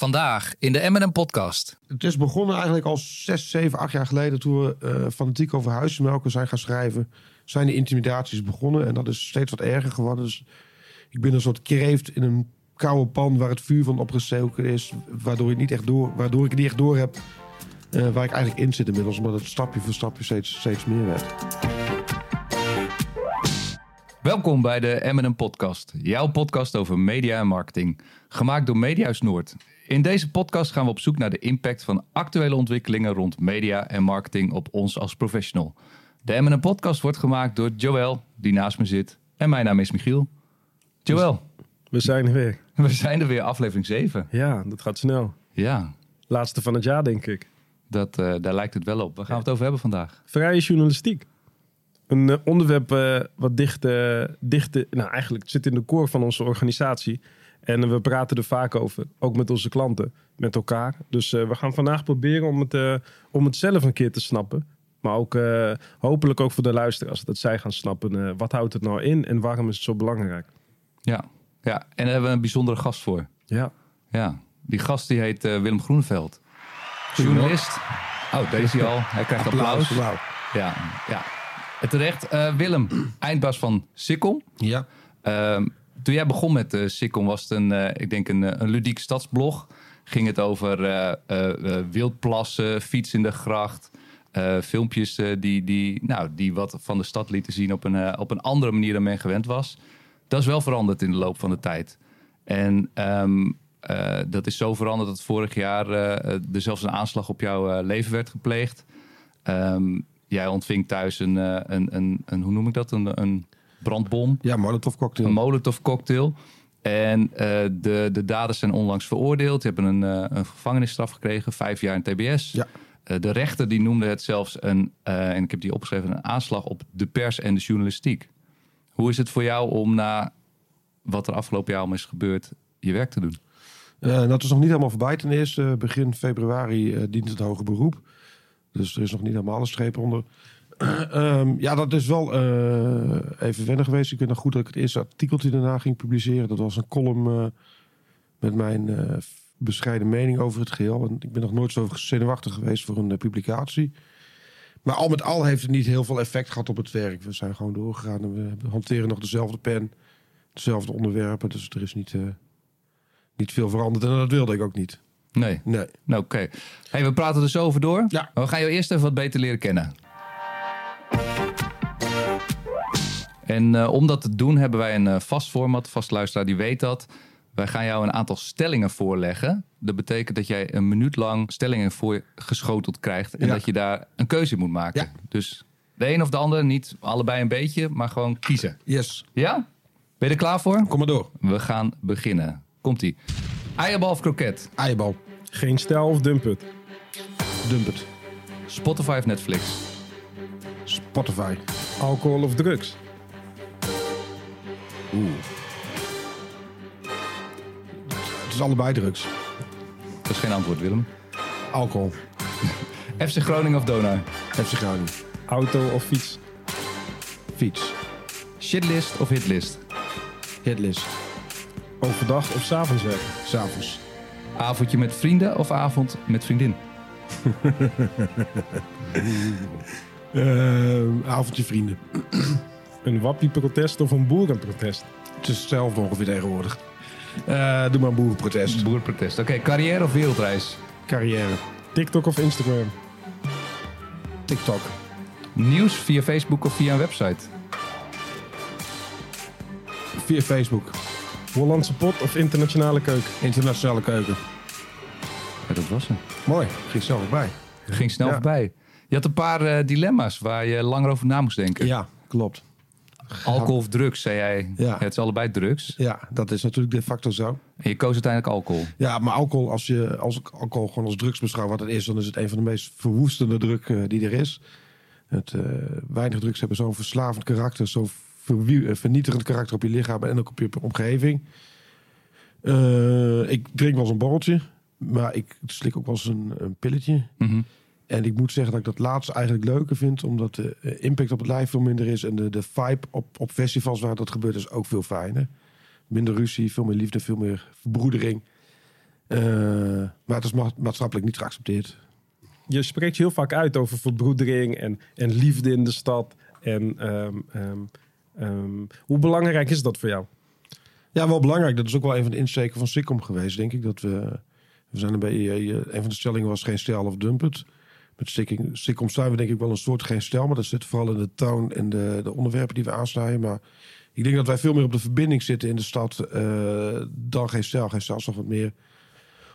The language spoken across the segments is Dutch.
Vandaag in de M&M podcast. Het is begonnen eigenlijk al 6, 7, 8 jaar geleden toen we uh, fanatiek over huismelken zijn gaan schrijven. Zijn de intimidaties begonnen en dat is steeds wat erger geworden. Dus ik ben een soort kreeft in een koude pan waar het vuur van opgestoken is. Waardoor, ik niet echt door, waardoor ik niet echt door heb uh, waar ik eigenlijk in zit inmiddels. Omdat het stapje voor stapje steeds, steeds meer werd. Welkom bij de M&M podcast. Jouw podcast over media en marketing. Gemaakt door Mediahuis Noord. In deze podcast gaan we op zoek naar de impact van actuele ontwikkelingen rond media en marketing op ons als professional. De M&M podcast wordt gemaakt door Joël, die naast me zit. En mijn naam is Michiel. Joël. We zijn er weer. We zijn er weer, aflevering 7. Ja, dat gaat snel. Ja. Laatste van het jaar, denk ik. Dat, uh, daar lijkt het wel op. Waar gaan we het over hebben vandaag? Vrije journalistiek. Een uh, onderwerp uh, wat dicht, dicht nou eigenlijk zit in de core van onze organisatie. En we praten er vaak over, ook met onze klanten, met elkaar. Dus we gaan vandaag proberen om het, om het zelf een keer te snappen. Maar ook hopelijk ook voor de luisteraars, dat zij gaan snappen. wat houdt het nou in en waarom is het zo belangrijk? Ja, ja. en daar hebben we een bijzondere gast voor. Ja. Ja, die gast die heet Willem Groeneveld. Journalist. Oh, deze al. Hij krijgt applaus. applaus. Ja, ja. En terecht. Uh, Willem, eindbaas van Sikkom. Ja. Uh, toen jij begon met uh, Sikkom was het een, uh, ik denk een, een ludiek stadsblog. Ging het over wildplassen, fiets in de gracht. filmpjes die, die, nou, die wat van de stad lieten zien op een, op een andere manier dan men gewend was. Dat is wel veranderd in de loop van de tijd. En uh, dat is zo veranderd dat vorig jaar er zelfs een aanslag op jouw leven werd gepleegd. Um, jij ontving thuis een, een, een, een, hoe noem ik dat, een, een brandbom. Ja, molotov cocktail. Een molotov cocktail. En de, de daders zijn onlangs veroordeeld. Die hebben een, een gevangenisstraf gekregen, vijf jaar in TBS. Ja. de rechter die noemde het zelfs een, en ik heb die opgeschreven, een aanslag op de pers en de journalistiek. Hoe is het voor jou om na wat er afgelopen jaar al is gebeurd, je werk te doen? Dat is nog niet helemaal voorbij. Ten eerste, begin februari dient het hoger beroep. Dus er is nog niet helemaal een streep onder. Um, ja, dat is wel uh, even wennen geweest. Ik weet nog goed dat ik het eerste artikeltje daarna ging publiceren. Dat was een column met mijn bescheiden mening over het geheel. En ik ben nog nooit zo zenuwachtig geweest voor een publicatie. Maar al met al heeft het niet heel veel effect gehad op het werk. We zijn gewoon doorgegaan en we hanteren nog dezelfde pen, dezelfde onderwerpen. Dus er is niet niet veel veranderd. En dat wilde ik ook niet. Nee. Nee. Nou, Oké. Okay. Hey, we praten er zo over door. Ja. We gaan je eerst even wat beter leren kennen. En uh, om dat te doen hebben wij een uh, vast format. Vast luisteraar die weet dat. Wij gaan jou een aantal stellingen voorleggen. Dat betekent dat jij een minuut lang stellingen voor geschoteld krijgt. En Ja. dat je daar een keuze in moet maken. Ja. Dus de een of de ander, niet allebei een beetje, maar gewoon kiezen. Yes. Ja? Ben je er klaar voor? Kom maar door. We gaan beginnen. Komt-ie. Eierbal of kroket? Eierbal. Geen stijl of dump it. Dump het. Spotify of Netflix? Spotify. Alcohol of drugs. Oeh. Het is allebei drugs. Dat is geen antwoord, Willem. Alcohol. FC Groningen of Donar? FC Groningen. Auto of fiets. Fiets. Shitlist of hitlist? Hitlist. Overdag of 's avonds werken. S'avonds. Avondje met vrienden of avond met vriendin? Uh, avondje vrienden. Een wappieprotest of een boerenprotest. Het is hetzelfde ongeveer tegenwoordig. Uh, doe maar een boerenprotest. Boerprotest. Oké, carrière of wereldreis? Carrière. TikTok of Instagram. TikTok. Nieuws via Facebook of via een website? Via Facebook. Hollandse pot of internationale keuken. Internationale keuken. Ja, dat was hem. Mooi. Ging snel voorbij. Ging snel Ja. voorbij. Je had een paar eh, dilemma's waar je langer over na moest denken. Ja, klopt. Alcohol of drugs, zei jij. Ja. het is allebei drugs. Ja, dat is natuurlijk de factor zo. En je koos uiteindelijk alcohol. Ja, maar alcohol, als je als ik alcohol gewoon als drugs beschouw wat het is, dan is het een van de meest verwoestende druk eh, die er is. Het, eh, weinig drugs hebben zo'n verslavend karakter, zo'n vernietigend karakter op je lichaam en ook op je omgeving. Ik drink wel eens een borreltje, maar ik slik ook wel eens een, een pilletje. Mhm. En ik moet zeggen dat ik dat laatste eigenlijk leuker vind, omdat de eh, impact op het lijf veel minder is. En de, de vibe op, op festivals waar dat gebeurt is ook veel fijner. Minder ruzie, veel meer liefde, veel meer verbroedering. Eh, maar het is ma- maatschappelijk niet geaccepteerd. Je spreekt heel vaak uit over verbroedering en, en liefde in de stad. En ehm, ehm, ehm, hoe belangrijk is dat voor jou? Ja, wel belangrijk. Dat is ook wel een van de insteken van Sikkom geweest, denk ik. Dat we, we zijn er bij, eh, een van de stellingen was geen stijl of dump. Met zijn we denk ik wel een soort geen stijl, maar dat zit vooral in de toon en de, de onderwerpen die we aansnijden. Maar ik denk dat wij veel meer op de verbinding zitten in de stad eh, dan geen stijl. Geen stijl is nog wat meer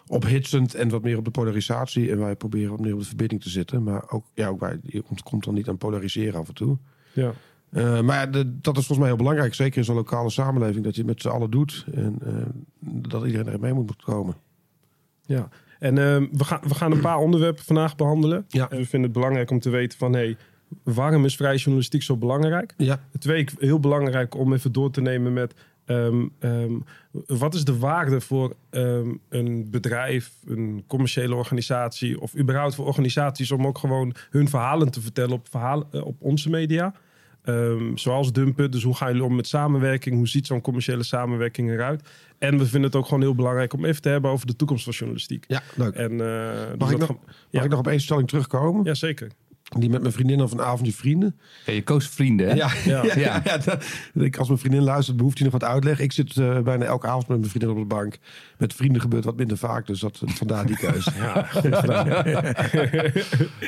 ophitsend en wat meer op de polarisatie. En wij proberen wat meer op de verbinding te zitten. Maar ook, ja, ook wij, je komt, komt dan niet aan polariseren af en toe. Ja. Uh, maar de, dat is volgens mij heel belangrijk. Zeker in zo'n lokale samenleving. Dat je het met z'n allen doet. En uh, dat iedereen er mee moet komen. Ja. En uh, we, gaan, we gaan een paar onderwerpen vandaag behandelen. Ja. En we vinden het belangrijk om te weten van... Hey, waarom is vrije journalistiek zo belangrijk? Ja. Twee, heel belangrijk om even door te nemen met... Um, um, wat is de waarde voor um, een bedrijf, een commerciële organisatie... of überhaupt voor organisaties om ook gewoon hun verhalen te vertellen op, verhalen, uh, op onze media... Um, zoals Dumpen. Dus hoe gaan jullie om met samenwerking? Hoe ziet zo'n commerciële samenwerking eruit? En we vinden het ook gewoon heel belangrijk om even te hebben over de toekomst van journalistiek. Ja, leuk. En, uh, mag, ik nog, mag ja. ik nog op één stelling terugkomen? Ja, zeker. Die met mijn vriendin of een avondje vrienden. Ja, je koos vrienden, hè? Ja, ja. ja, ja. ja dat, ik, als mijn vriendin luistert, behoeft hij nog wat uitleg. Ik zit uh, bijna elke avond met mijn vriendin op de bank. Met vrienden gebeurt wat minder vaak, dus dat, vandaar die keuze. ja,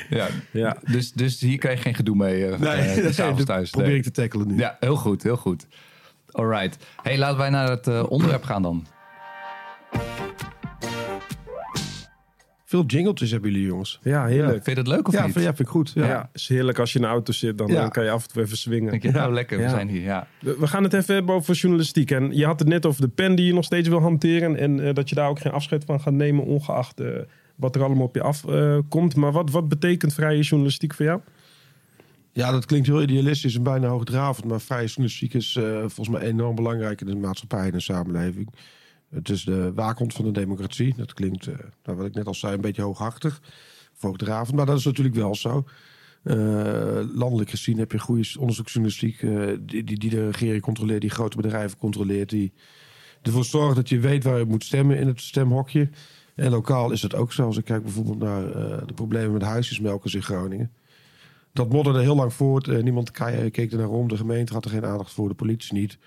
ja. ja. Dus, dus hier krijg je geen gedoe mee uh, nee, uh, s'avonds thuis. probeer ik te tackelen nu. Ja, heel goed, heel goed. Alright. Hey, laten wij naar het onderwerp gaan dan. Veel jingletjes hebben jullie, jongens. Ja, heerlijk. Vind je dat leuk of ja, niet? Ja, vind ik goed. Ja. ja, is heerlijk als je in de auto zit. Dan, Ja. dan kan je af en toe even swingen. Denk je, nou lekker, we zijn hier. Ja. We gaan het even hebben over journalistiek. En je had het net over de pen die je nog steeds wil hanteren. En eh, dat je daar ook geen afscheid van gaat nemen, ongeacht eh, wat er allemaal op je afkomt. maar wat, wat betekent vrije journalistiek voor jou? Ja, dat klinkt heel idealistisch en bijna hoogdravend. Maar vrije journalistiek is eh, volgens mij enorm belangrijk in de maatschappij en de samenleving. Het is de waakhond van de democratie. Dat klinkt, eh, nou, wat ik net al zei, een beetje hooghartig. Hoogdravend, maar dat is natuurlijk wel zo. Eh, landelijk gezien heb je goede onderzoeksjournalistiek... eh, die, die, die de regering controleert, die grote bedrijven controleert... die ervoor zorgt dat je weet waar je moet stemmen in het stemhokje. En lokaal is het ook zo. Als ik kijk bijvoorbeeld naar de problemen met huisjesmelkers in Groningen dat modderde heel lang voort. Niemand keek er naar om. De gemeente had er geen aandacht voor, de politie niet.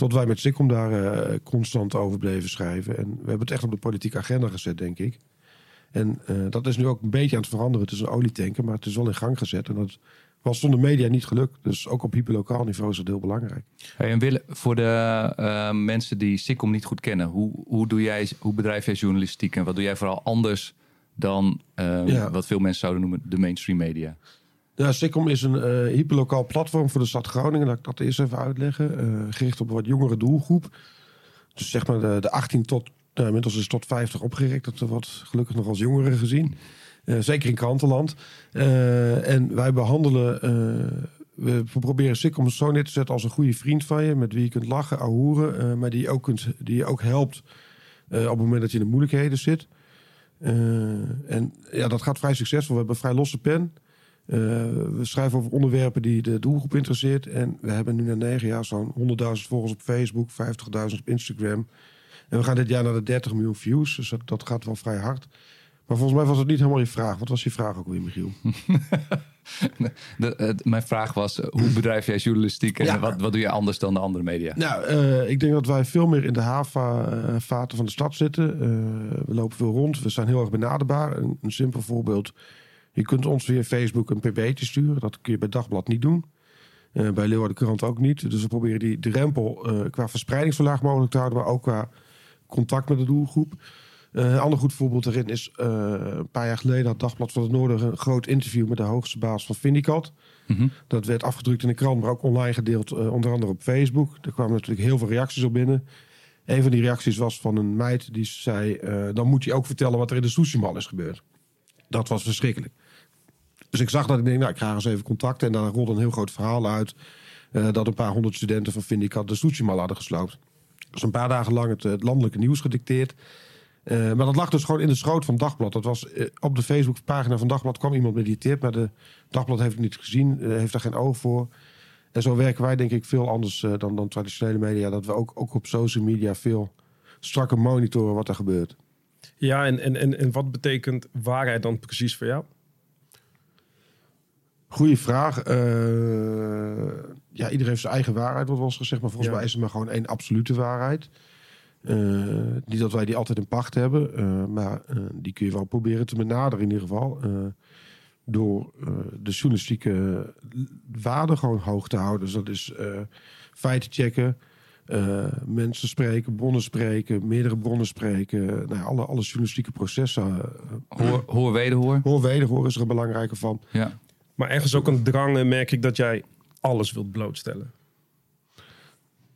Tot wij met Sikkom daar uh, constant over bleven schrijven. En we hebben het echt op de politieke agenda gezet, denk ik. En uh, dat is nu ook een beetje aan het veranderen. Het is een olietanker, maar het is wel in gang gezet. En dat was zonder media niet gelukt. Dus ook op hyperlokaal niveau is dat heel belangrijk. Hey, en Wille, voor de uh, mensen die Sikkom niet goed kennen, hoe, hoe, doe jij, hoe bedrijf jij journalistiek en wat doe jij vooral anders dan ja. wat veel mensen zouden noemen de mainstream media? Ja, Sikkom is een uh, hyperlokaal platform voor de stad Groningen. Laat ik dat eerst even uitleggen. Uh, gericht op een wat jongere doelgroep. Dus zeg maar de, de 18 tot, nou, inmiddels is tot 50 opgerekt. Dat wordt gelukkig nog als jongeren gezien. Uh, zeker in krantenland. en wij behandelen, we proberen Sikkom zo neer te zetten als een goede vriend van je. Met wie je kunt lachen, ahoeren. maar die je ook, kunt, die je ook helpt op het moment dat je in de moeilijkheden zit. en ja, dat gaat vrij succesvol. We hebben vrij losse pen. Uh, we schrijven over onderwerpen die de doelgroep interesseert. En we hebben nu na negen jaar zo'n 100.000 volgers op Facebook, 50.000 op Instagram. En we gaan dit jaar naar de 30 miljoen views. Dus dat, dat, gaat wel vrij hard. Maar volgens mij was het niet helemaal je vraag. Wat was je vraag ook weer, Michiel? de, mijn vraag was, hoe bedrijf jij journalistiek en Ja. wat, wat doe je anders dan de andere media? Nou, uh, ik denk dat wij veel meer in de havenvaten van de stad zitten. Uh, we lopen veel rond. We zijn heel erg benaderbaar. Een, een simpel voorbeeld. Je kunt ons via Facebook een pb'tje sturen. Dat kun je bij Dagblad niet doen. Uh, bij Leeuwarden Krant ook niet. Dus we proberen die drempel uh, qua verspreiding zo laag mogelijk te houden. Maar ook qua contact met de doelgroep. Uh, een ander goed voorbeeld daarin is... een paar jaar geleden had Dagblad van het Noorden... een groot interview met de hoogste baas van Vindicat. Mm -hmm. Dat werd afgedrukt in de krant, maar ook online gedeeld. onder andere op Facebook. Er kwamen natuurlijk heel veel reacties op binnen. Een van die reacties was van een meid die zei... dan moet je ook vertellen wat er in de sushi-mal is gebeurd. Dat was verschrikkelijk. Dus ik zag dat ik denk, nou, ik ga eens even contacten. En daar rolde een heel groot verhaal uit. Uh, dat een paar honderd studenten van Vindicat de Soetjemal hadden gesloopt. Dus een paar dagen lang het, landelijke nieuws gedicteerd. Uh, maar dat lag dus gewoon in de schoot van Dagblad. Dat was uh, op de Facebookpagina van Dagblad kwam iemand met die tip. Maar de Dagblad heeft het niet gezien, heeft daar geen oog voor. En zo werken wij denk ik veel anders dan, dan traditionele media. Dat we ook, ook op social media veel strakker monitoren wat er gebeurt. Ja, en, en, en, en wat betekent waarheid dan precies voor jou? Goeie vraag. Eh, ja, iedereen heeft zijn eigen waarheid, wordt wel eens gezegd. Maar volgens Ja. mij is er maar gewoon één absolute waarheid. Eh, niet dat wij die altijd in pacht hebben. eh, maar die kun je wel proberen te benaderen in ieder geval. door de journalistieke waarde gewoon hoog te houden. Dus dat is feiten checken. mensen spreken, bronnen spreken, meerdere bronnen spreken. Nou, ja, alle, alle journalistieke processen. Hoor, hoor wederhoor. hoor wederhoor is er een belangrijke van. Ja. Maar ergens ook een drang, en merk ik dat jij alles wilt blootstellen.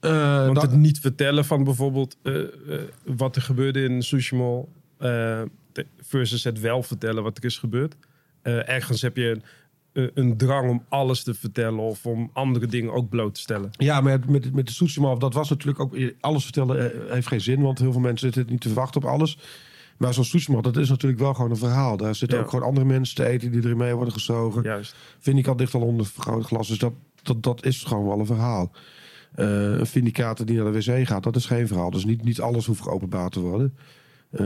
Eh, Want dat- het niet vertellen van bijvoorbeeld eh, eh, wat er gebeurde in Sushi Mall... versus het wel vertellen wat er is gebeurd. Ergens heb je een, een drang om alles te vertellen... of om andere dingen ook bloot te stellen. Ja, maar met, met, de Soetsemaf, dat was natuurlijk ook... Alles vertellen heeft geen zin, want heel veel mensen zitten niet te wachten op alles. Maar zo'n Soetsemaf, dat is natuurlijk wel gewoon een verhaal. Daar zitten Ja. ook gewoon andere mensen te eten die erin mee worden gezogen. Juist. Vind ik al dicht al onder groot glas. Dus dat, dat, dat is gewoon wel een verhaal. Eh, een vindicator die naar de wc gaat, dat is geen verhaal. Dus niet, niet alles hoeft geopenbaard te worden. Eh,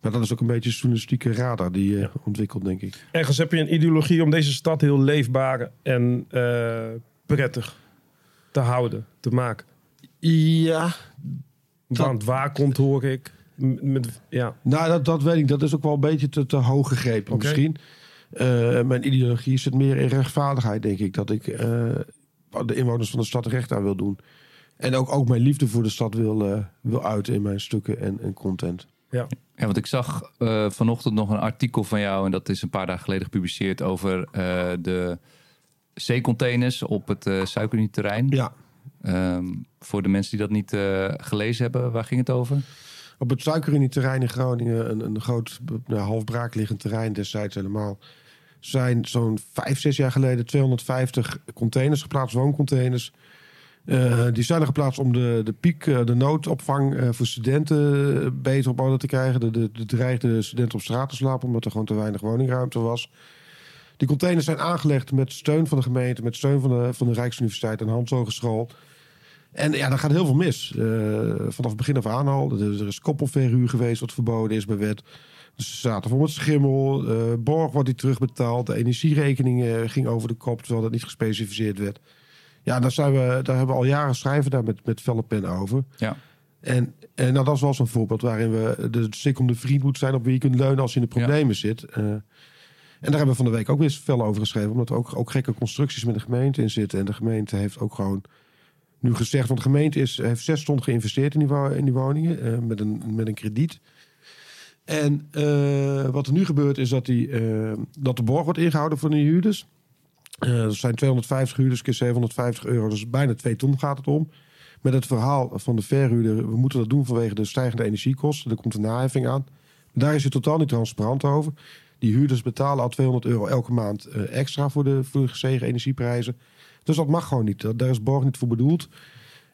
maar dat is ook een beetje een journalistieke radar die je ontwikkelt, denk ik. Ergens heb je een ideologie om deze stad heel leefbaar en eh, prettig te houden, te maken. Ja, Want waar komt, hoor ik. Met, ja. Nou, dat, dat weet ik. Dat is ook wel een beetje te, te hoog gegrepen misschien. Eh, mijn ideologie zit meer in rechtvaardigheid, denk ik. Dat ik eh, de inwoners van de stad recht aan wil doen. En ook, ook mijn liefde voor de stad wil, eh, wil uiten in mijn stukken en, en content. ja. Ja, want ik zag eh, vanochtend nog een artikel van jou, en dat is een paar dagen geleden gepubliceerd, over eh, de zeecontainers op het eh suikernieterrein. Ja, Ehm, voor de mensen die dat niet eh, gelezen hebben, waar ging het over? Op het suikerunieterrein in Groningen, een, een groot, nou, half braakliggend terrein destijds helemaal, zijn zo'n vijf, zes jaar geleden 250 containers geplaatst, wooncontainers. Eh, die zijn geplaatst om de, de piek, eh, de noodopvang eh, voor studenten beter op orde te krijgen. De, de, de dreigde studenten op straat te slapen, omdat er gewoon te weinig woningruimte was. Die containers zijn aangelegd met steun van de gemeente, met steun van de, van de Rijksuniversiteit en Hans Hogeschool. En ja, daar gaat heel veel mis. Eh, vanaf het begin af aan al. Er, er is koppelverhuur geweest wat verboden is bij wet. Dus ze zaten vol met schimmel. eh, borg wordt niet terugbetaald. De energierekening eh, ging over de kop, terwijl dat niet gespecificeerd werd. Ja, daar, zijn we, daar hebben we al jaren schrijven daar met, met felle pen over. Ja. En, en nou, dat is wel zo'n voorbeeld waarin we de secunde vriend moet zijn op wie je kunt leunen als je in de problemen zit. En daar hebben we van de week ook weer fel over geschreven, omdat er ook, ook gekke constructies met de gemeente in zitten. En de gemeente heeft ook gewoon nu gezegd, want de gemeente is, heeft zes ton geïnvesteerd in die, in die woningen eh, met, een, met een krediet. En eh, wat er nu gebeurt is dat, die, eh, dat de borg wordt ingehouden voor de huurders. Dat zijn 250 huurders keer 750 euro, dus bijna 2 ton gaat het om. Met het verhaal van de verhuurder, we moeten dat doen vanwege de stijgende energiekosten. Er komt een naheffing aan. Daar is hij totaal niet transparant over. Die huurders betalen al 200 euro elke maand extra voor de, voor de energieprijzen. Dus dat mag gewoon niet. Dat- Daar is borg niet voor bedoeld.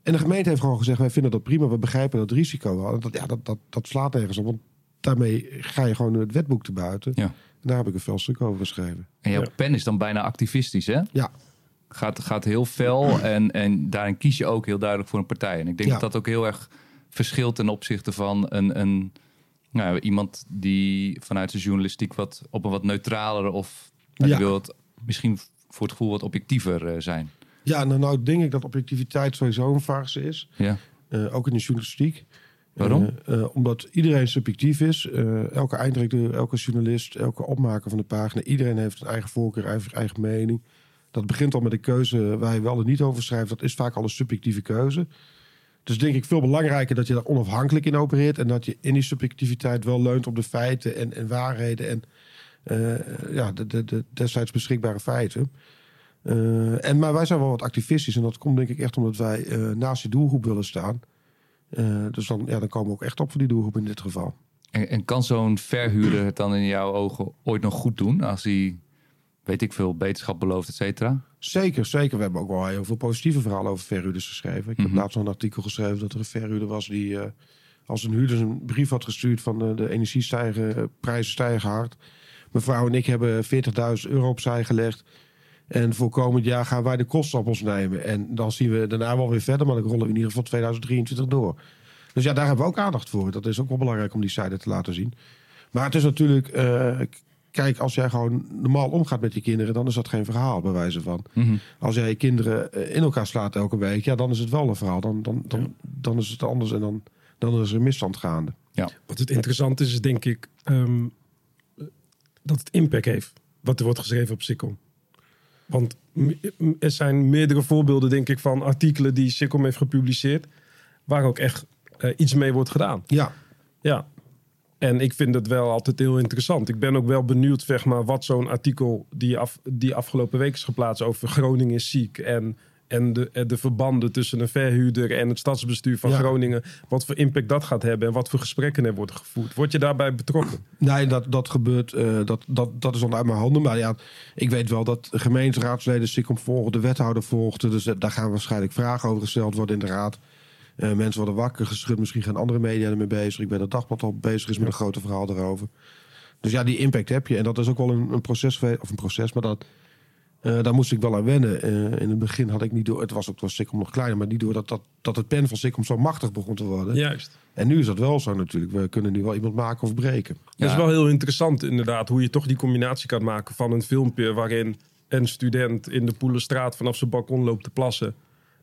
En de gemeente heeft gewoon gezegd: wij vinden dat prima, we begrijpen dat risico wel. Dat, ja, dat, dat, dat slaat nergens op, want daarmee ga je gewoon het wetboek te buiten. Ja. En daar heb ik een fel stuk over geschreven. En jouw Ja. pen is dan bijna activistisch, hè? Ja, Gaat, gaat heel fel en, en daarin kies je ook heel duidelijk voor een partij. En ik denk Ja. dat dat ook heel erg verschilt ten opzichte van een, een, nou, iemand die vanuit zijn journalistiek wat op een wat neutralere of Ja. wil het misschien voor het gevoel wat objectiever eh, zijn. ja nou, nou denk ik dat objectiviteit sowieso een farce is. Ja. Eh, ook in de journalistiek. Waarom? Eh, omdat iedereen subjectief is. Elke eindredacteur, elke journalist, elke opmaker van de pagina. Iedereen heeft een eigen voorkeur, eigen, eigen mening. Dat begint al met een keuze waar je wel en niet over schrijft. Dat is vaak al een subjectieve keuze. Dus denk ik veel belangrijker dat je daar onafhankelijk in opereert. En dat je in die subjectiviteit wel leunt op de feiten en, en waarheden. En ja, de, de, de destijds beschikbare feiten. Eh, en, maar wij zijn wel wat activistisch. En dat komt denk ik echt omdat wij eh, naast die doelgroep willen staan. Eh, dus dan, ja, dan komen we ook echt op voor die doelgroep in dit geval. En, en kan zo'n verhuurder het dan in jouw ogen ooit nog goed doen als hij, weet ik veel, beterschap belooft, et cetera? Zeker, zeker. We hebben ook wel heel veel positieve verhalen over verhuurders geschreven. Ik heb Mhm. laatst nog een artikel geschreven dat er een verhuurder was die eh, als een huurder een brief had gestuurd van de, de energiestijgen, prijzen stijgen hard. Mevrouw en ik hebben 40.000 euro opzij gelegd. En voor komend jaar gaan wij de kosten op ons nemen. En dan zien we daarna wel weer verder, maar dan rollen we in ieder geval 2023 door. Dus ja, daar hebben we ook aandacht voor. Dat is ook wel belangrijk om die zijde te laten zien. Maar het is natuurlijk, eh, kijk, als jij gewoon normaal omgaat met je kinderen, dan is dat geen verhaal, bij wijze van. Mhm. Als jij je kinderen eh, in elkaar slaat elke week, ja, dan is het wel een verhaal. Dan, dan, dan, dan is het anders en dan, dan is er misstand gaande. Wat het interessant is, is denk ik ehm, dat het impact heeft. Wat er wordt geschreven op Sikkom. Want er zijn meerdere voorbeelden, denk ik, van artikelen die Sikkom heeft gepubliceerd. Waar ook echt eh, iets mee wordt gedaan. Ja, Ja. En ik vind het wel altijd heel interessant. Ik ben ook wel benieuwd, zeg maar, wat zo'n artikel die, af, die afgelopen week is geplaatst over Groningen is ziek. En, en de, de verbanden tussen een verhuurder en het stadsbestuur van Ja. Groningen. Wat voor impact dat gaat hebben en wat voor gesprekken er worden gevoerd. Word je daarbij betrokken? Nee, dat, dat gebeurt. eh, dat, dat, dat is dan uit mijn handen. Maar ja, ik weet wel dat de gemeenteraadsleden Sikkom volgen, de wethouder volgt. Dus eh, daar gaan waarschijnlijk vragen over gesteld worden in de raad. Eh, mensen worden wakker geschud. Misschien gaan andere media ermee bezig. Ik weet dat Dagblad al bezig is met een grote verhaal erover. Dus ja, die impact heb je. En dat is ook wel een, een proces. Of een proces, maar dat, eh, daar moest ik wel aan wennen. Eh, in het begin had ik niet door. Het was ook was Sikkom nog kleiner, maar niet door dat, dat, dat het pen van Sikkom zo machtig begon te worden. Juist. En nu is dat wel zo natuurlijk. We kunnen nu wel iemand maken of breken. Dat is Ja. wel heel interessant inderdaad. Hoe je toch die combinatie kan maken van een filmpje waarin een student in de Poelenstraat vanaf zijn balkon loopt te plassen.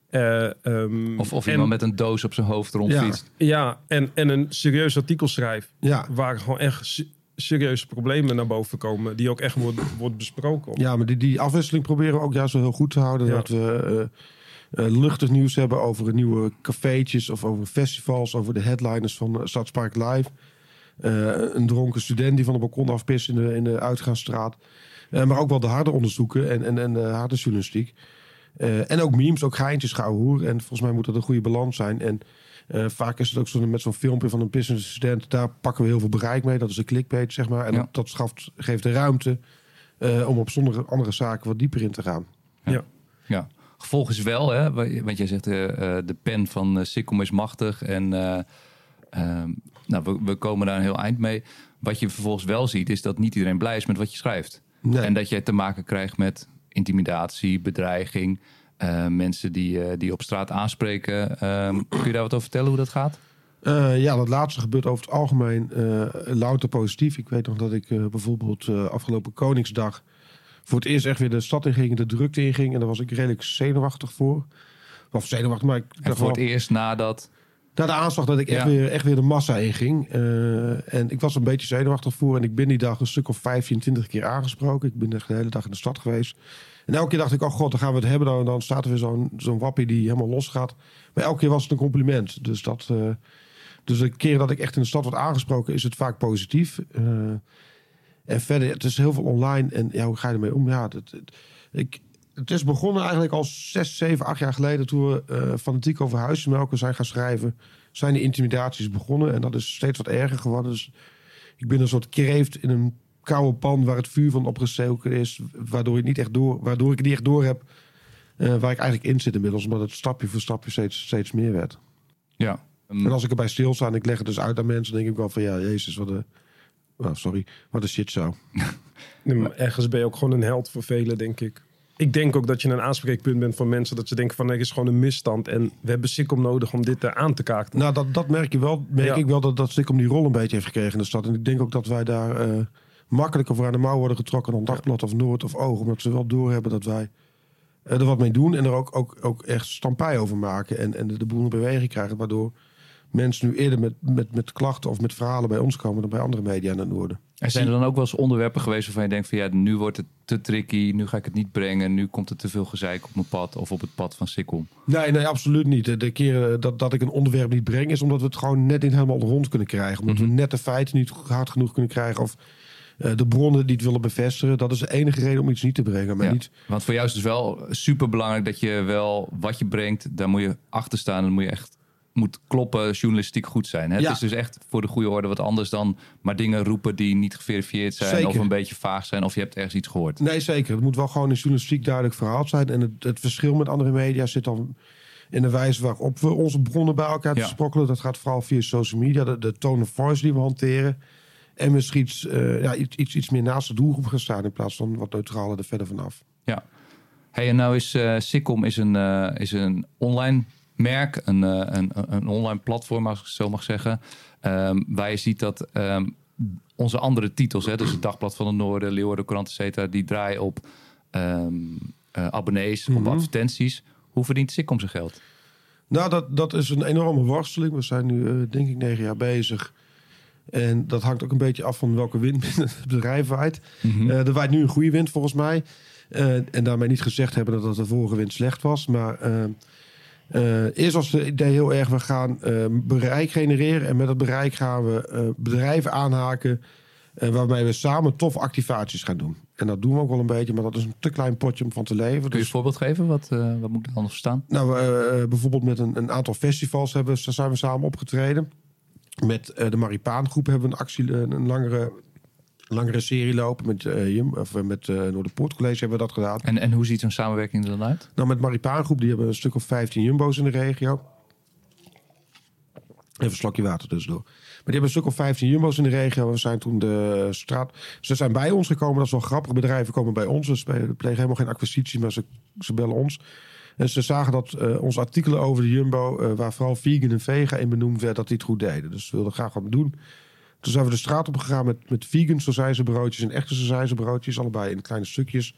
Eh, ehm, Of, of en- iemand met een doos op zijn hoofd rondfietst. Ja, en, en een serieus artikel schrijft. Ja, Waar gewoon echt serieuze problemen naar boven komen. Die ook echt wordt, wordt besproken. Ja, maar die, die afwisseling proberen we ook juist wel heel goed te houden. Ja. Dat we eh eh, luchtig nieuws hebben over nieuwe cafeetjes of over festivals, over de headliners van uh, Stadspark Live. Eh, een dronken student die van de balkon afpist in de, in de uitgaansstraat. Eh, maar ook wel de harde onderzoeken en, en, en de harde journalistiek. Eh, en ook memes, ook geintjes hoer. En volgens mij moet dat een goede balans zijn. En eh, vaak is het ook zo met zo'n filmpje van een business student. Daar pakken we heel veel bereik mee. Dat is een clickbait, zeg maar. En Ja. dat, dat schaft, geeft de ruimte eh, om op sommige andere zaken wat dieper in te gaan. Ja. Gevolg is wel, hè, wa- want jij zegt eh, de pen van Sikkom is machtig en eh, ehm, nou, we, we komen daar een heel eind mee. Wat je vervolgens wel ziet is dat niet iedereen blij is met wat je schrijft. Nee. En dat je te maken krijgt met intimidatie, bedreiging, eh, mensen die, eh, die op straat aanspreken. Ehm, kun je daar wat over vertellen hoe dat gaat? Eh, ja, dat laatste gebeurt over het algemeen louter positief. Ik weet nog dat ik bijvoorbeeld afgelopen Koningsdag voor het eerst echt weer de stad in ging, de drukte in ging. En daar was ik redelijk zenuwachtig voor. Of zenuwachtig, maar ik En voor het eerst nadat... na de aanslag dat ik echt, Ja. weer, echt weer de massa inging. Eh en ik was een beetje zenuwachtig voor. En ik ben die dag een stuk of 15, 20 keer aangesproken. Ik ben echt de hele dag in de stad geweest. En elke keer dacht ik, oh god, dan gaan we het hebben. Dan, dan staat er weer zo'n zo'n wappie die helemaal los gaat. Maar elke keer was het een compliment. Dus, dat, eh, dus de keer dat ik echt in de stad word aangesproken, is het vaak positief. Eh, en verder, het is heel veel online. En ja, hoe ga je ermee om? Ja, het- ik, het is begonnen eigenlijk al zes, zeven, acht jaar geleden... toen we eh, fanatiek over huismelken zijn gaan schrijven... zijn de intimidaties begonnen. En dat is steeds wat erger geworden. Dus ik ben een soort kreeft in een koude pan... waar het vuur van opgestoken is. Waardoor, ik niet echt door, waardoor ik niet echt door heb... eh, waar ik eigenlijk in zit inmiddels. Omdat het stapje voor stapje steeds, steeds meer werd. Ja. En als ik erbij stilsta en ik leg het dus uit aan mensen... denk ik wel van ja, jezus, wat een... Oh, sorry, wat een shit zo. Nee, maar ergens ben je ook gewoon een held voor velen, denk ik. Ik denk ook dat je een aanspreekpunt bent voor mensen. Dat ze denken van, er is gewoon een misstand. En we hebben Sikkom nodig om dit eh, aan te kaarten. Nou, dat, dat merk, je wel, merk Ja. ik wel dat, dat Stikkom die rol een beetje heeft gekregen in de stad. En ik denk ook dat wij daar eh, makkelijker voor aan de mouw worden getrokken dan Dagblad of Noord of Oog. Omdat ze wel doorhebben dat wij eh, er wat mee doen en er ook, ook, ook echt stampij over maken. En, en de, de boel in beweging krijgen. Waardoor mensen nu eerder met, met, met klachten of met verhalen bij ons komen dan bij andere media in het noorden. Er zijn er dan ook wel eens onderwerpen geweest waarvan je denkt van ja, nu wordt het te tricky, nu ga ik het niet brengen, nu komt er te veel gezeik op mijn pad of op het pad van Sikkom. Nee, nee, absoluut niet. De- keren dat, dat ik een onderwerp niet breng, is omdat we het gewoon net niet helemaal rond kunnen krijgen. Omdat Mhm. we net de feiten niet hard genoeg kunnen krijgen. Of eh, de bronnen die het willen bevestigen. Dat is de enige reden om iets niet te brengen. Maar Ja. niet. Want voor jou is het wel super belangrijk dat je wel wat je brengt, daar moet je achter staan. Dan moet je echt moet kloppen, journalistiek goed zijn. Hè? Ja. Het is dus echt voor de goede orde wat anders dan maar dingen roepen die niet geverifieerd zijn Zeker. of een beetje vaag zijn of je hebt ergens iets gehoord. Nee, zeker. Het moet wel gewoon in journalistiek duidelijk verhaald zijn. En het, het verschil met andere media zit dan in de wijze waarop we onze bronnen bij elkaar Ja. sprokkelen. Dat gaat vooral via social media. De, de tone of voice die we hanteren. En misschien iets, eh, ja, iets, iets, iets meer naast de doelgroep gaan staan. In plaats van wat neutraler er verder vanaf. Ja. Hey, en nou is eh Sikkom is een, eh, is een online merk, een, eh, een, een online platform, als ik zo mag zeggen. ehm, waar je ziet dat ehm, onze andere titels, hè, dus het Dagblad van het Noorden, Leeuwarden Courant, et cetera, die draaien op ehm, eh, abonnees, Mhm. op advertenties. Hoe verdient Sikkom zijn geld? Nou, dat, dat is een enorme worsteling. We zijn nu, eh, denk ik, negen jaar bezig. En dat hangt ook een beetje af van welke wind binnen het bedrijf waait. Mhm. Eh, er waait nu een goede wind volgens mij. En daarmee niet gezegd hebben dat de vorige wind slecht was. Maar eerst was het idee heel erg, we gaan eh, bereik genereren. En met dat bereik gaan we eh, bedrijven aanhaken. eh, waarmee we samen tof activaties gaan doen. En dat doen we ook wel een beetje, maar dat is een te klein potje om van te leven. Kun je Dus een voorbeeld geven? Wat, eh, wat moet ik dan verstaan? nou, eh, eh, bijvoorbeeld met een, een aantal festivals hebben, zijn we samen opgetreden. Met eh, de Maripaangroep hebben we een actie, een langere, langere serie lopen. Met, eh Jum, of eh, met eh Noorderpoort College hebben we dat gedaan. En, en hoe ziet zo'n samenwerking er dan uit? Nou, met Maripaangroep, die hebben een stuk of 15 jumbo's in de regio. Even een slokje water tussendoor. Maar die hebben een stuk of 15 jumbo's in de regio. We zijn toen de straat... Ze zijn bij ons gekomen. Dat is wel grappig. Bedrijven komen bij ons. Ze plegen helemaal geen acquisitie, maar ze, ze bellen ons. En ze zagen dat eh, onze artikelen over de Jumbo... eh, waar vooral vegan en vega in benoemd werd, dat die het goed deden. Dus ze wilden graag wat doen. Toen zijn we de straat op gegaan met, met vegan broodjes en echte broodjes, Allebei in kleine stukjes.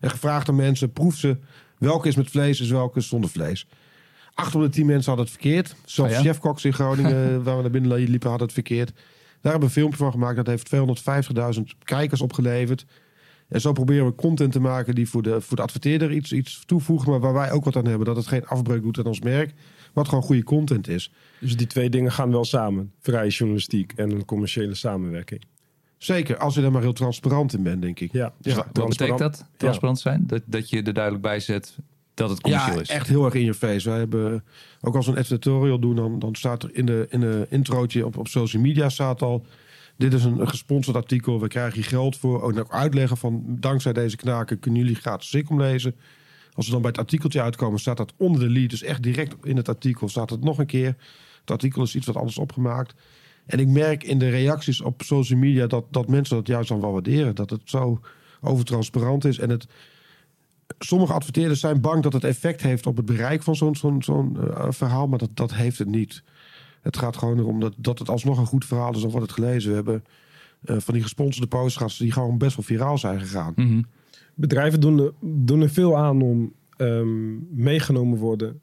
En gevraagd aan mensen, proef ze. Welke is met vlees en welke is zonder vlees. Acht op de tien mensen hadden het verkeerd. Zelfs Oh ja? chefkoks in Groningen, waar we naar binnen liepen, hadden het verkeerd. Daar hebben we een filmpje van gemaakt. Dat heeft 250.000 kijkers opgeleverd. En zo proberen we content te maken die voor de, voor de adverteerder iets, iets toevoegt. Maar waar wij ook wat aan hebben. Dat het geen afbreuk doet aan ons merk. Wat gewoon goede content is. Dus die twee dingen gaan wel samen. Vrije journalistiek en een commerciële samenwerking. Zeker, als je daar maar heel transparant in bent, denk ik. Ja, Ja, Wat betekent dat? Transparant zijn? Dat, dat je er duidelijk bij zet dat het commercieel Ja, is? echt heel erg in je face. Wij hebben ook als we een editorial doen, dan, dan staat er in de, in de introotje op, op social media staat al. Dit is een, gesponsord artikel. We krijgen hier geld voor. Ook, ook uitleggen van dankzij deze knaken kunnen jullie gratis Sikkom lezen. Als we dan bij het artikeltje uitkomen, staat dat onder de lead. Dus echt direct in het artikel staat het nog een keer. Het artikel is iets wat anders opgemaakt. En ik merk in de reacties op social media dat, dat mensen dat juist dan wel waarderen. Dat het zo overtransparant is. En het, sommige adverteerders zijn bang dat het effect heeft op het bereik van zo'n eh, verhaal. Maar dat, dat heeft het niet. Het gaat gewoon erom dat, dat het alsnog een goed verhaal is of wat het gelezen. We hebben eh, van die gesponsorde postgasten die gewoon best wel viraal zijn gegaan. Mhm. Bedrijven doen er, doen er veel aan om ehm, meegenomen worden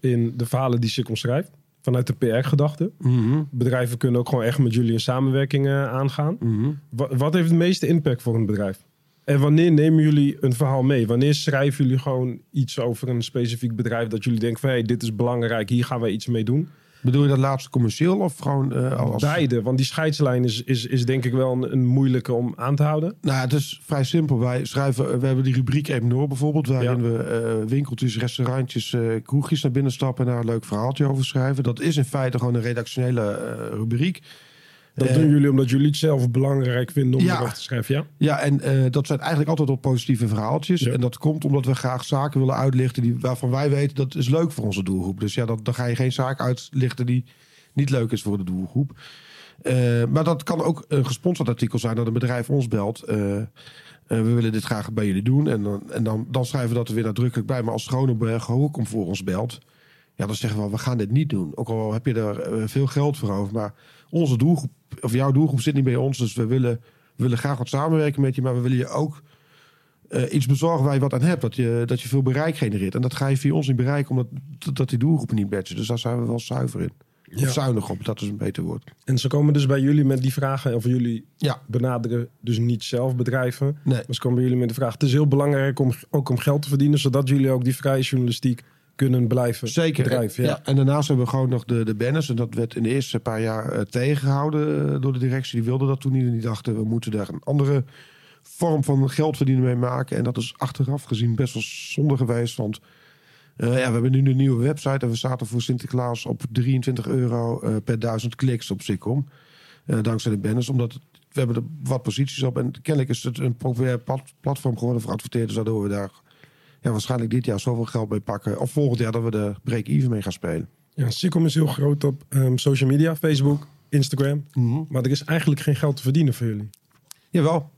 in de verhalen die Sikkom schrijft. Vanuit de PR-gedachte. Mhm, Bedrijven kunnen ook gewoon echt met jullie een samenwerking eh, aangaan. mhm. Wat, wat heeft het meeste impact voor een bedrijf? En wanneer nemen jullie een verhaal mee? Wanneer schrijven jullie gewoon iets over een specifiek bedrijf dat jullie denken van hey, dit is belangrijk, hier gaan wij iets mee doen? Bedoel je dat laatste commercieel of gewoon eh, als... Beide, want die scheidslijn is, is, is denk ik wel een, een moeilijke om aan te houden. Nou, het is vrij simpel. Wij schrijven, we hebben die rubriek Ebenor bijvoorbeeld, waarin Ja. we eh, winkeltjes, restaurantjes, eh, kroegjes naar binnen stappen en daar een leuk verhaaltje over schrijven. Dat is in feite gewoon een redactionele eh, rubriek. Dat Eh, doen jullie omdat jullie het zelf belangrijk vinden om Ja. erover te schrijven, ja? Ja, en eh, dat zijn eigenlijk altijd op positieve verhaaltjes. Ja. En dat komt omdat we graag zaken willen uitlichten die, waarvan wij weten dat is leuk voor onze doelgroep. Dus ja, dat, dan ga je geen zaak uitlichten die niet leuk is voor de doelgroep. Eh, maar dat kan ook een gesponsord artikel zijn dat een bedrijf ons belt. we willen dit graag bij jullie doen. En, dan, en dan, dan schrijven we dat er weer nadrukkelijk bij. Maar als Schronenberg ook om voor ons belt. Ja, dan zeggen we, we gaan dit niet doen. Ook al heb je er veel geld voor over. Maar onze doelgroep, of jouw doelgroep zit niet bij ons. Dus we willen, we willen graag wat samenwerken met je. Maar we willen je ook eh, iets bezorgen waar je wat aan hebt. Dat je, dat je veel bereik genereert. En dat ga je via ons niet bereiken, omdat dat die doelgroepen niet matchen. Dus daar zijn we wel zuiver in. Ja. Of zuinig op, dat is een beter woord. En ze komen dus bij jullie met die vragen, of jullie Ja, benaderen dus niet zelf bedrijven. nee. Maar ze komen bij jullie met de vraag, het is heel belangrijk om ook om geld te verdienen, zodat jullie ook die vrije journalistiek kunnen blijven Zeker. bedrijven. ja. Ja. En daarnaast hebben we gewoon nog de, de banners. En dat werd in de eerste paar jaar eh, tegengehouden eh, door de directie. Die wilden dat toen niet. En die dachten, we moeten daar een andere vorm van geld verdienen mee maken. En dat is achteraf gezien best wel zonde geweest. Want eh, ja, we hebben nu een nieuwe website. En we zaten voor Sinterklaas op 23 euro per duizend kliks op Sikkom. Dankzij de banners. Omdat het- we hebben er wat posities op. En kennelijk is het een populair plat- platform geworden voor adverteerders. Waardoor we daar ja, waarschijnlijk dit jaar zoveel geld mee pakken. Of volgend jaar dat we de break-even mee gaan spelen. Ja, Sikkom is heel groot op ehm, social media, Facebook, Instagram. Maar er is eigenlijk geen geld te verdienen voor jullie. Jawel.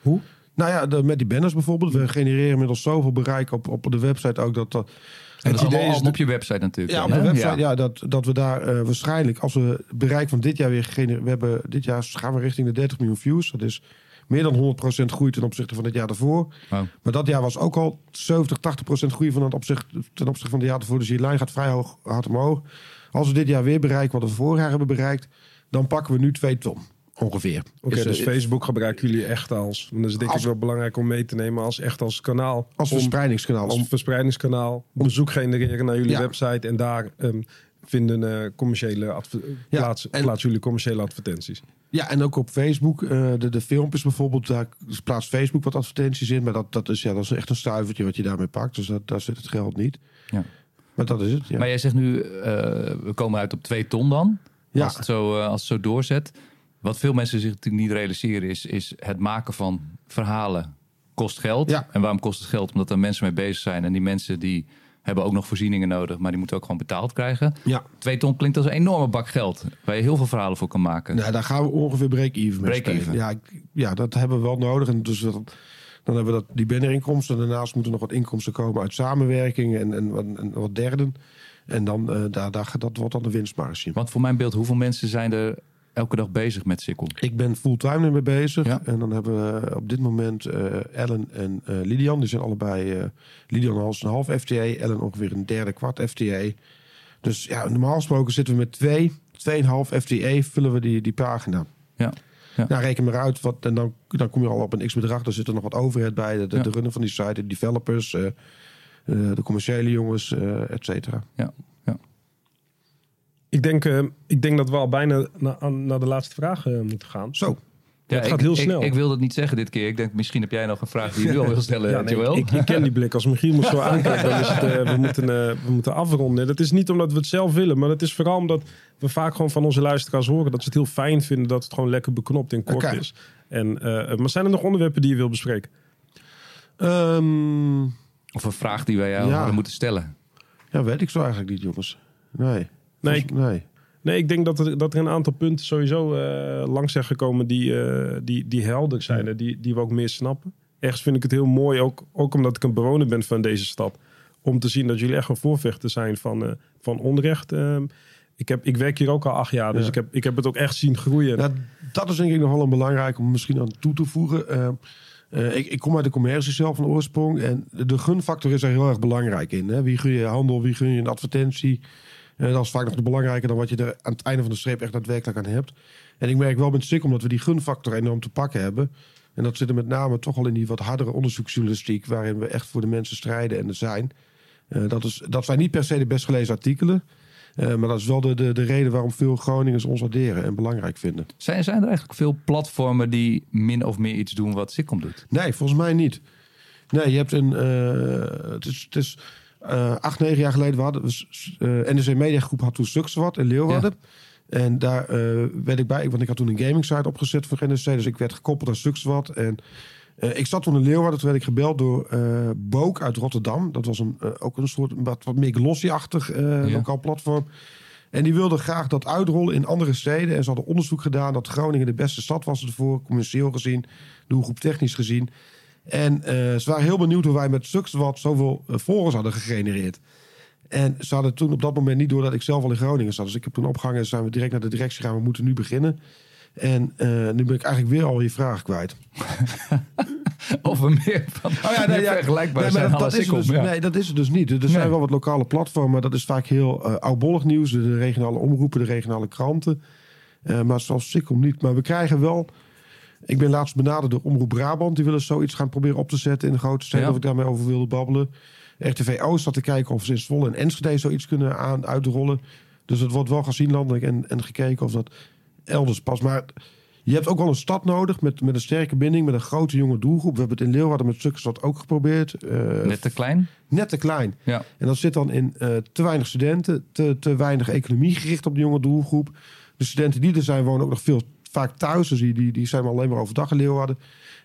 Hoe? Nou ja, de, met die banners bijvoorbeeld. We genereren inmiddels zoveel bereik op, op de website ook. Dat, dat is idee is op je website natuurlijk. Ja, op de website. Ja, dat, dat we daar eh, waarschijnlijk, als we het bereik van dit jaar weer gegenereerd... We hebben dit jaar gaan we richting de 30 miljoen views. Dat is meer dan 100% groei ten opzichte van het jaar daarvoor. Oh. Maar dat jaar was ook al 70, 80% groei van het opzicht, ten opzichte van het jaar daarvoor. Dus die lijn gaat vrij hoog, hard omhoog. Als we dit jaar weer bereiken wat we vorig jaar hebben bereikt... dan pakken we nu 2 ton, ongeveer. Oké, Dus, dus eh, Facebook gebruiken jullie echt als... want Dat is denk ik wel belangrijk om mee te nemen als echt als kanaal. Als om, verspreidingskanaal. als verspreidigingskanaal. Bezoek genereren naar jullie Ja. website. En daar ehm, vinden eh, commerciële adver- Ja, plaatsen, en- plaatsen jullie commerciële advertenties. Ja, en ook op Facebook. eh, de, de filmpjes bijvoorbeeld, daar plaatst Facebook wat advertenties in. Maar dat, dat, is, ja, dat is echt een stuivertje wat je daarmee pakt. Dus dat, daar zit het geld niet. Ja. Maar dat is het, ja. Maar jij zegt nu, eh, we komen uit op 2 ton dan. Ja. Als, het zo, eh, als het zo doorzet. Wat veel mensen zich natuurlijk niet realiseren is, is het maken van verhalen kost geld. Ja. En waarom kost het geld? Omdat er mensen mee bezig zijn. En die mensen die hebben ook nog voorzieningen nodig, maar die moeten ook gewoon betaald krijgen. ja. Twee ton klinkt als een enorme bak geld. Waar je heel veel verhalen voor kan maken. Nou, daar gaan we ongeveer break-even mee Break-even. spelen. Ja, ja, dat hebben we wel nodig. En dus dat, dan hebben we dat, die bannerinkomsten. Daarnaast moeten nog wat inkomsten komen uit samenwerking en, en, wat- en wat derden. En dan, eh, daar, daar, dat wordt dan de winstmarge. Want voor mijn beeld, hoeveel mensen zijn er elke dag bezig met Sikkel? Ik ben fulltime ermee bezig. Ja. En dan hebben we op dit moment eh, Ellen en eh Lidian. Die zijn allebei... eh Lidian als een half FTA. Ellen ongeveer een derde kwart FTA. Dus ja, normaal gesproken zitten we met twee, tweeënhalf FTA vullen we die, die pagina. Ja. Ja. Nou, reken maar uit. Wat, en dan, dan kom je al op een x-bedrag. Daar zit er nog wat overhead bij. De, de, Ja. de runner van die site, de developers, de commerciële jongens, eh et cetera. Ja. Ik denk, eh, ik denk dat we al bijna na- naar de laatste vraag eh, moeten gaan. Zo. Ja, het ik, gaat heel ik- snel. Ik, wilde het niet zeggen dit keer. Ik denk, misschien heb jij nog een vraag die je nu al wil stellen, Ja, nee, ik, ik ken die blik. Als Michiel me zo aankijkt, dan is het, eh, we, moeten, eh, we moeten afronden. Dat is niet omdat we het zelf willen, maar dat is vooral omdat we vaak gewoon van onze luisteraars horen dat ze het heel fijn vinden dat het gewoon lekker beknopt en kort Oké. is. En, eh, maar zijn er nog onderwerpen die je wil bespreken? Ehm, Of een vraag die wij jou Ja. moeten stellen. ja, weet ik zo eigenlijk niet, jongens. Nee. Nee, Volgens- nee. Nee, ik denk dat er, dat er een aantal punten sowieso eh, langs zijn gekomen die, eh, die, die helder zijn en die, die we ook meer snappen. Ergens vind ik het heel mooi, ook, ook omdat ik een bewoner ben van deze stad, om te zien dat jullie echt een voorvechter zijn van, eh, van onrecht. Ehm, ik, heb, ik werk hier ook al acht jaar, dus Ja. ik, heb, ik heb het ook echt zien groeien. Nou, dat is denk ik nog wel een belangrijk om misschien aan toe te voegen. Eh, eh, ik, ik kom uit de commercie zelf van oorsprong. En de, de gunfactor is er heel erg belangrijk in. Hè? Wie gun je handel, wie gun je een advertentie. Eh, dat is vaak nog belangrijker dan wat je er aan het einde van de streep echt daadwerkelijk aan hebt. En ik merk wel met SIK, omdat we die gunfactor enorm te pakken hebben. En dat zit er met name toch al in die wat hardere onderzoeksjournalistiek... waarin we echt voor de mensen strijden en er zijn. Eh, dat, is, dat zijn niet per se de best gelezen artikelen... Eh, maar dat is wel de, de, de reden waarom veel Groningers ons waarderen en belangrijk vinden. Zijn, zijn er eigenlijk veel platformen die min of meer iets doen wat Sikkom doet? Nee, volgens mij niet. Nee, je hebt een. het is, het is eh, acht, negen jaar geleden. We hadden, eh NRC Media Groep had toen Sukswat in Leeuwarden. En daar eh, werd ik bij, want ik had toen een gaming site opgezet voor NRC. Dus ik werd gekoppeld aan Sukswat. En eh, ik zat toen in Leeuwarden. Toen werd ik gebeld door eh Book uit Rotterdam. Dat was een, eh, ook een soort wat, wat meer glossy-achtig eh, Ja. lokaal platform. En die wilden graag dat uitrollen in andere steden. En ze hadden onderzoek gedaan dat Groningen de beste stad was ervoor. Commercieel gezien, doelgroep technisch gezien. En eh, ze waren heel benieuwd hoe wij met wat zoveel eh, volgers hadden gegenereerd. En ze hadden toen op dat moment niet door dat ik zelf al in Groningen zat. Dus ik heb toen opgehangen en zijn we direct naar de directie gegaan. We moeten nu beginnen. En eh, nu ben ik eigenlijk weer al je vraag kwijt. Of er meer van Oh ja, nee, ja. vergelijkbaar Nee, maar zijn dat, is dus, ja. nee, dat is het dus niet. Er zijn wel wat lokale platformen. Dat is vaak heel eh oudbollig nieuws. De, regionale omroepen, de regionale kranten. Eh, maar zoals Sikkom niet. Maar we krijgen wel... Ik ben laatst benaderd door Omroep Brabant. Die willen zoiets gaan proberen op te zetten in de grote steden. Ja. Of ik daarmee over wilde babbelen. RTV Oost zat te kijken of ze in Zwolle en Enschede zoiets kunnen aan, uitrollen. Dus het wordt wel gezien landelijk en, en gekeken of dat elders past. Maar je hebt ook wel een stad nodig met, met een sterke binding, met een grote jonge doelgroep. We hebben het in Leeuwarden met Sukkerstad ook geprobeerd. Eh, Net te klein? net te klein. Ja. En dat zit dan in eh, te weinig studenten, te, te weinig economie gericht op de jonge doelgroep. De studenten die er zijn wonen ook nog veel vaak thuis. Dus die, die, die zijn alleen maar overdag in Leeuwarden.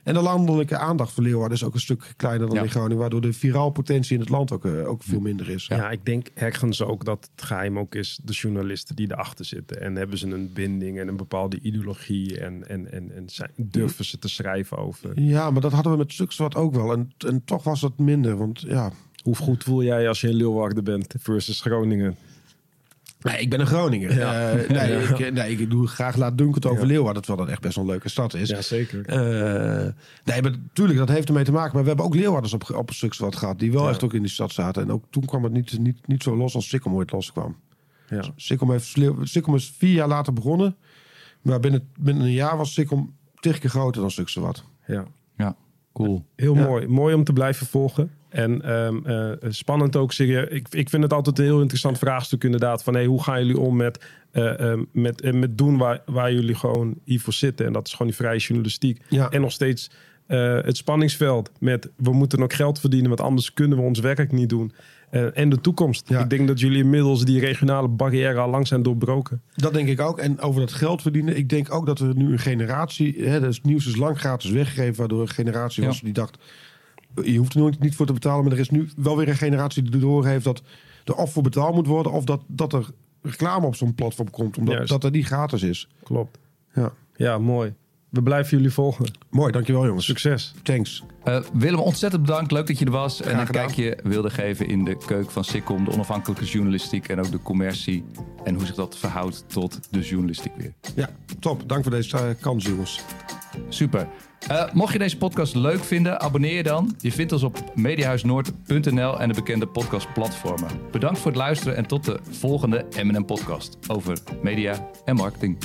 En de landelijke aandacht voor Leeuwarden is ook een stuk kleiner dan Ja. in Groningen. Waardoor de viraal potentie in het land ook, eh, ook veel minder is. Ja. ik denk ergens ook dat het geheim ook is de journalisten die erachter zitten. En hebben ze een binding en een bepaalde ideologie en, en, en, en zijn, durven ze te schrijven over. Ja, maar dat hadden we met Sukswat ook wel. En, en toch was dat minder. Want ja, Hoe goed voel jij als je in Leeuwarden bent versus Groningen? Nee, ik ben een Groninger. Ja. Eh, nee, Ja. ik, nee, ik doe graag laat Dunkel over Ja. Leeuwarden, dat echt best wel een leuke stad is. zeker. Eh, nee, maar natuurlijk, dat heeft ermee te maken. Maar we hebben ook Leeuwarders op, op een stuk wat gehad, die wel Ja. echt ook in die stad zaten. En ook toen kwam het niet, niet, niet zo los als Sikkom ooit loskwam. Ja. Sikkom, heeft, Sikkom is vier jaar later begonnen. Maar binnen, binnen een jaar was Sikkom tig keer groter dan Stukse wat. ja. Ja, cool. Heel Ja. mooi. Mooi om te blijven volgen. En ehm, eh, spannend ook. Serieus. Ik, ik vind het altijd een heel interessant vraagstuk inderdaad. Van hey, hoe gaan jullie om met, eh, ehm, met, eh, met doen waar, waar jullie gewoon hiervoor zitten. En dat is gewoon die vrije journalistiek. Ja. En nog steeds eh, het spanningsveld met we moeten ook geld verdienen. Want anders kunnen we ons werk niet doen. Eh, en de toekomst. Ja. Ik denk dat jullie inmiddels die regionale barrière al lang zijn doorbroken. Dat denk ik ook. En over dat geld verdienen. Ik denk ook dat er nu een generatie. Hè, het nieuws is lang gratis weggegeven. Waardoor een generatie Ja. was die dacht. Je hoeft er nooit niet voor te betalen. Maar er is nu wel weer een generatie die erdoor heeft dat er of voor betaald moet worden. Of dat, dat er reclame op zo'n platform komt. Omdat Juist. dat er niet gratis is. Klopt. Ja. Ja, mooi. We blijven jullie volgen. Mooi, dankjewel jongens. Succes. Thanks. Eh, Willem, ontzettend bedankt. Leuk dat je er was. en een gedaan. kijkje wilde geven in de keuken van Sikkom. De onafhankelijke journalistiek en ook de commercie. En hoe zich dat verhoudt tot de journalistiek weer. Ja, top. Dank voor deze eh, kans jongens. Super. Eh, mocht je deze podcast leuk vinden, abonneer je dan. Je vindt ons op mediahuisnoord.nl en de bekende podcastplatformen. Bedankt voor het luisteren en tot de volgende M&M podcast over media en marketing.